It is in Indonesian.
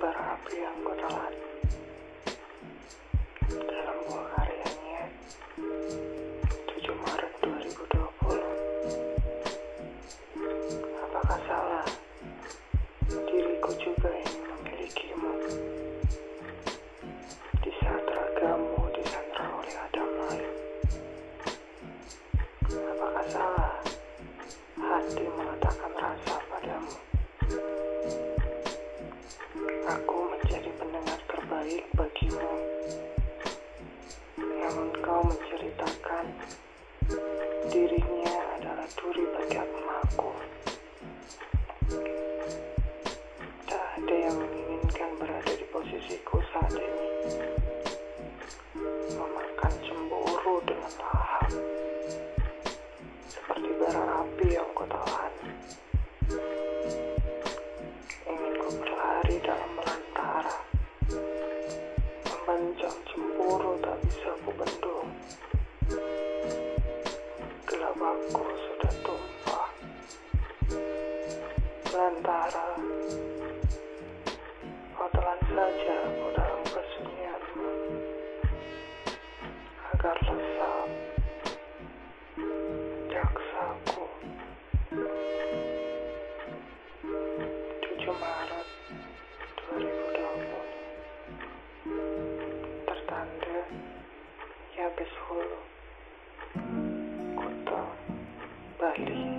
bara api yang kau Namun kau menceritakan dirinya adalah duri bagi emakku. Tak ada yang menginginkan berada di posisiku saat ini. Aku sudah tumpah Belantara Kau telan saja aku dalam kesunyianmu Agar lesap Jaksaku. 7 Maret 2020 Tertanda Yabes Hulu Gott.